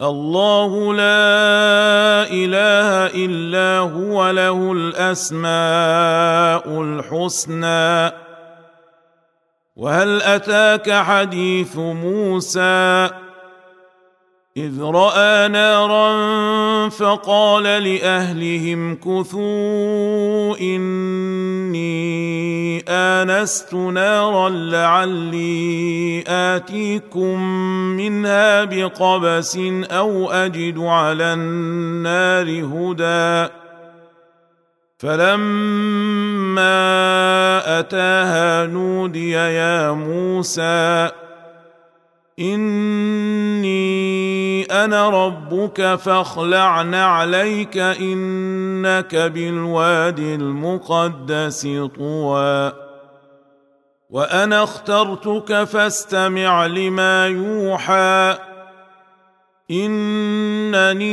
الله لا إله إلا هو له الأسماء الحسنى. وهل أتاك حديث موسى؟ إذ رأى نارا فقال لأهلهم كثوا إني آنست نارا لعلي آتيكم منها بقبس أو أجد على النار هدى. فلما أتاها نودي يا موسى اني أنا ربك فاخلع نعليك انك بالواد المقدس طوى وأنا اخترتك فاستمع لما يوحى انني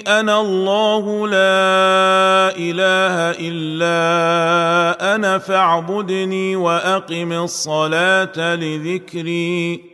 أنا الله لا اله الا أنا فاعبدني واقم الصلاه لذكري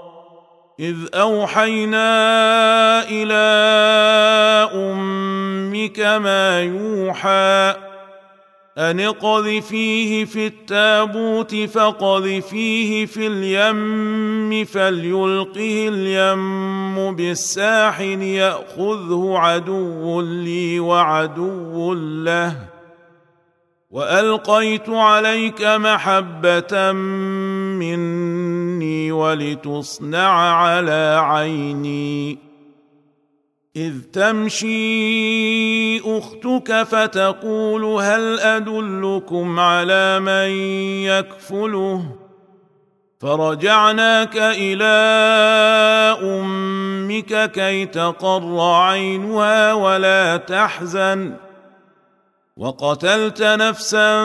إذ أوحينا إلى أمك ما يوحى أن اقذفيه في التابوت فقذفيه في اليم فليلقه اليم بالساحل يأخذه عدو لي وعدو له وألقيت عليك محبة مني ولتصنع على عيني. إذ تمشي أختك فتقول هل أدلكم على من يكفله؟ فرجعناك إلى أمك كي تقر عينها ولا تحزن. وقتلت نفسا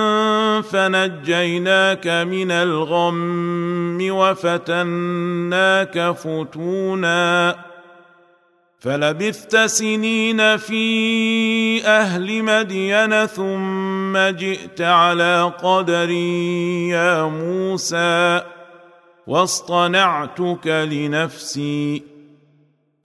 فنجيناك من الغم وفتناك فتونا فلبثت سنين في أهل مدين ثم جئت على قدري يا موسى واصطنعتك لنفسي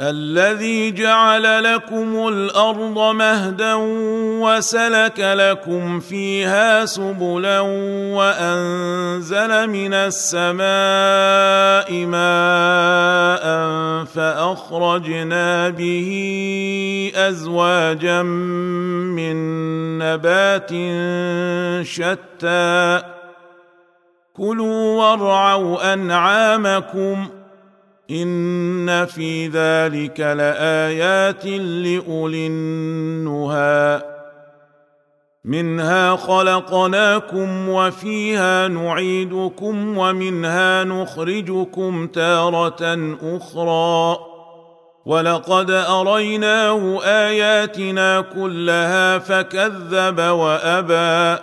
الذي جعل لكم الأرض مهدا وسلك لكم فيها سبلا وأنزل من السماء ماء فأخرجنا به أزواجا من نبات شتى. كلوا وارعوا أنعامكم ان في ذلك لايات لاولي النهى. منها خلقناكم وفيها نعيدكم ومنها نخرجكم تاره أخرى. ولقد اريناه اياتنا كلها فكذب وابى.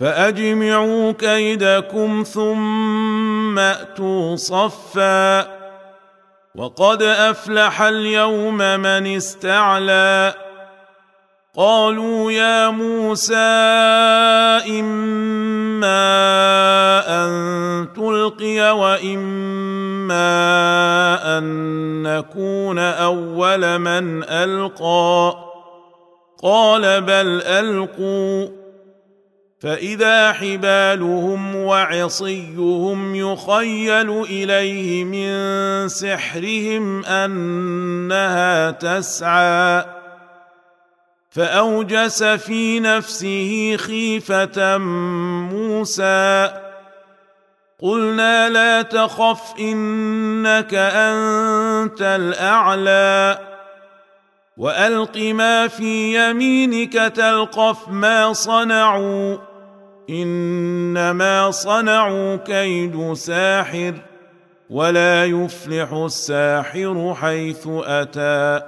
فأجمعوا كيدكم ثم أتوا صفا. وقد أفلح اليوم من استعلى. قالوا يا موسى إما أن تلقي وإما أن نكون أول من ألقى. قال بل ألقوا. فإذا حبالهم وعصيهم يخيل إليه من سحرهم أنها تسعى. فأوجس في نفسه خيفة موسى. قلنا لا تخف إنك أنت الأعلى. وألق ما في يمينك تلقف ما صنعوا. إنما صنعوا كيد ساحر ولا يفلح الساحر حيث أتى.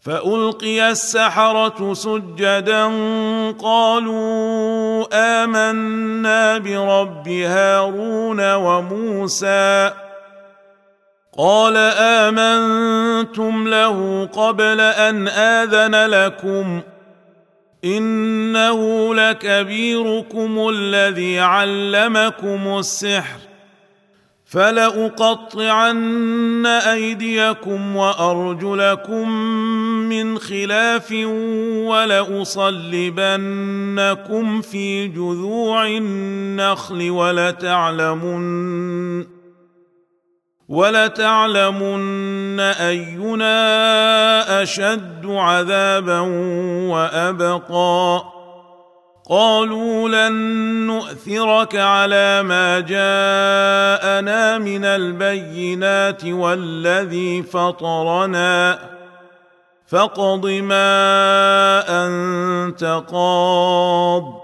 فألقي السحرة سجدا قالوا آمنا برب هارون وموسى. قال آمنتم له قبل أن آذن لكم إنه لكبيركم الذي علمكم السحر. فلأقطعن أيديكم وأرجلكم من خلاف ولأصلبنكم في جذوع النخل ولتعلمن ولتعلمن أينا أشد عذابا وأبقى. قالوا لن نؤثرك على ما جاءنا من البينات والذي فطرنا. فاقض ما أنت قاض.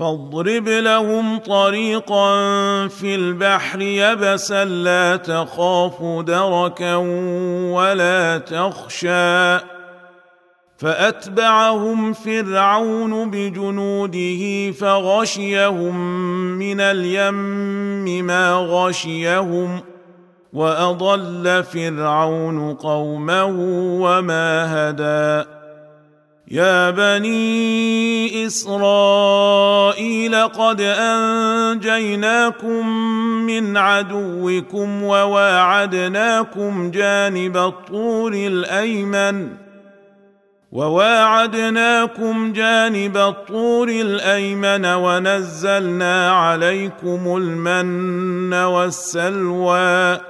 فاضرب لهم طريقا في البحر يبسا لا تخاف دركا ولا تخشى. فأتبعهم فرعون بجنوده فغشيهم من اليم ما غشيهم وأضل فرعون قومه وما هدى. يا بني اسرائيل قد انجيناكم من عدوكم وواعدناكم جانب الطور الايمن وواعدناكم جانب الطور الايمن ونزلنا عليكم المن والسلوى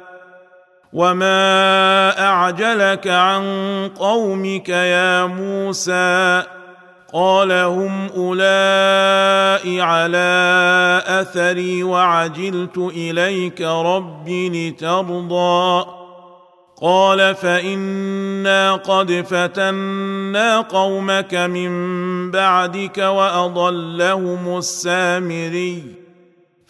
وما اعجلك عن قومك يا موسى قال هم اولئك على اثري وعجلت اليك رب لترضى قال فانا قد فتنا قومك من بعدك واضلهم السامري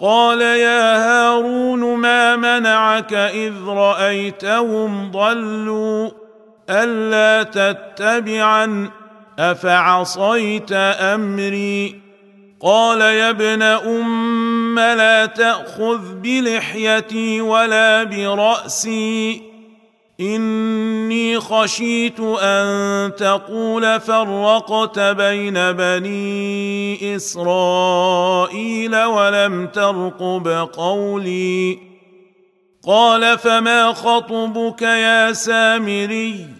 قال يا هارون ما منعك إذ رأيتهم ضلوا ألا تتبعا أفعصيت أمري قال يا ابن أم لا تأخذ بلحيتي ولا برأسي إني خشيت أن تقول فرقت بين بني إسرائيل ولم ترقب قولي. قال فما خطبك يا سامري؟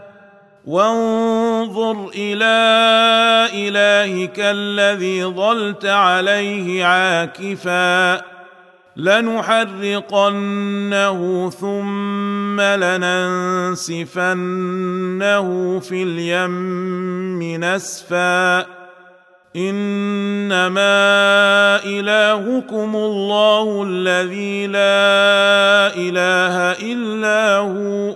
وانظر إلى إلهك الذي ظلت عليه عاكفا لنحرقنه ثم لننسفنه في اليم نسفا إنما إلهكم الله الذي لا إله إلا هو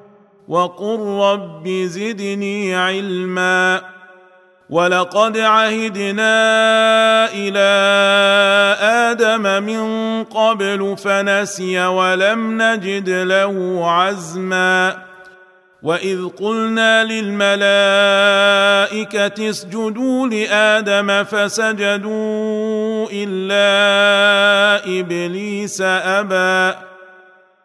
وقل رب زدني علما ولقد عهدنا إلى آدم من قبل فنسي ولم نجد له عزما واذ قلنا للملائكه اسجدوا لادم فسجدوا الا ابليس ابى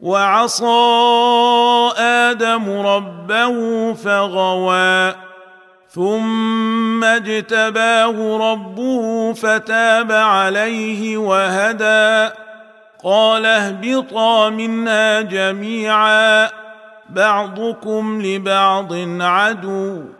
وعصى آدم ربه فغوى ثم اجتباه ربه فتاب عليه وهدى. قال اهبطا منها جميعا بعضكم لبعض عدو.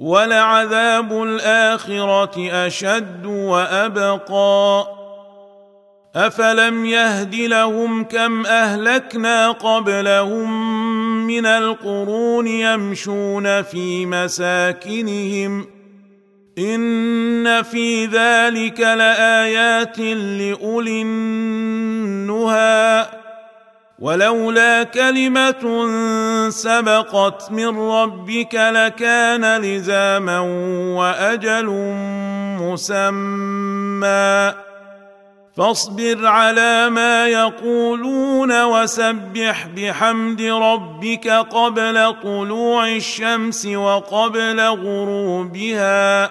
ولعذاب الآخرة أشد وأبقى. أفلم يهد لهم كم أهلكنا قبلهم من القرون يمشون في مساكنهم. إن في ذلك لآيات لأولي النهي ولولا كلمة سبقت من ربك لكان لزاما وأجل مسمى. فاصبر على ما يقولون وسبح بحمد ربك قبل طلوع الشمس وقبل غروبها.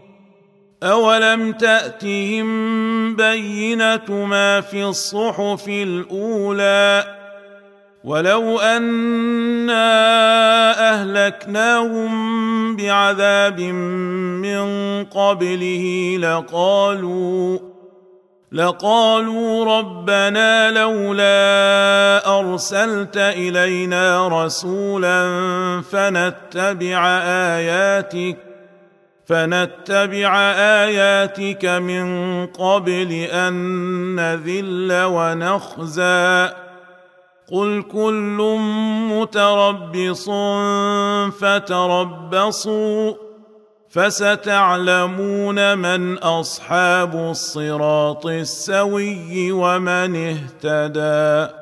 اولم تاتهم بينه ما في الصحف الاولى ولو انا اهلكناهم بعذاب من قبله لقالوا لقالوا ربنا لولا ارسلت الينا رسولا فنتبع اياتك فنتبع آياتك من قبل أن نذل ونخزى. قل كل متربص فتربصوا فستعلمون من أصحاب الصراط السوي ومن اهتدي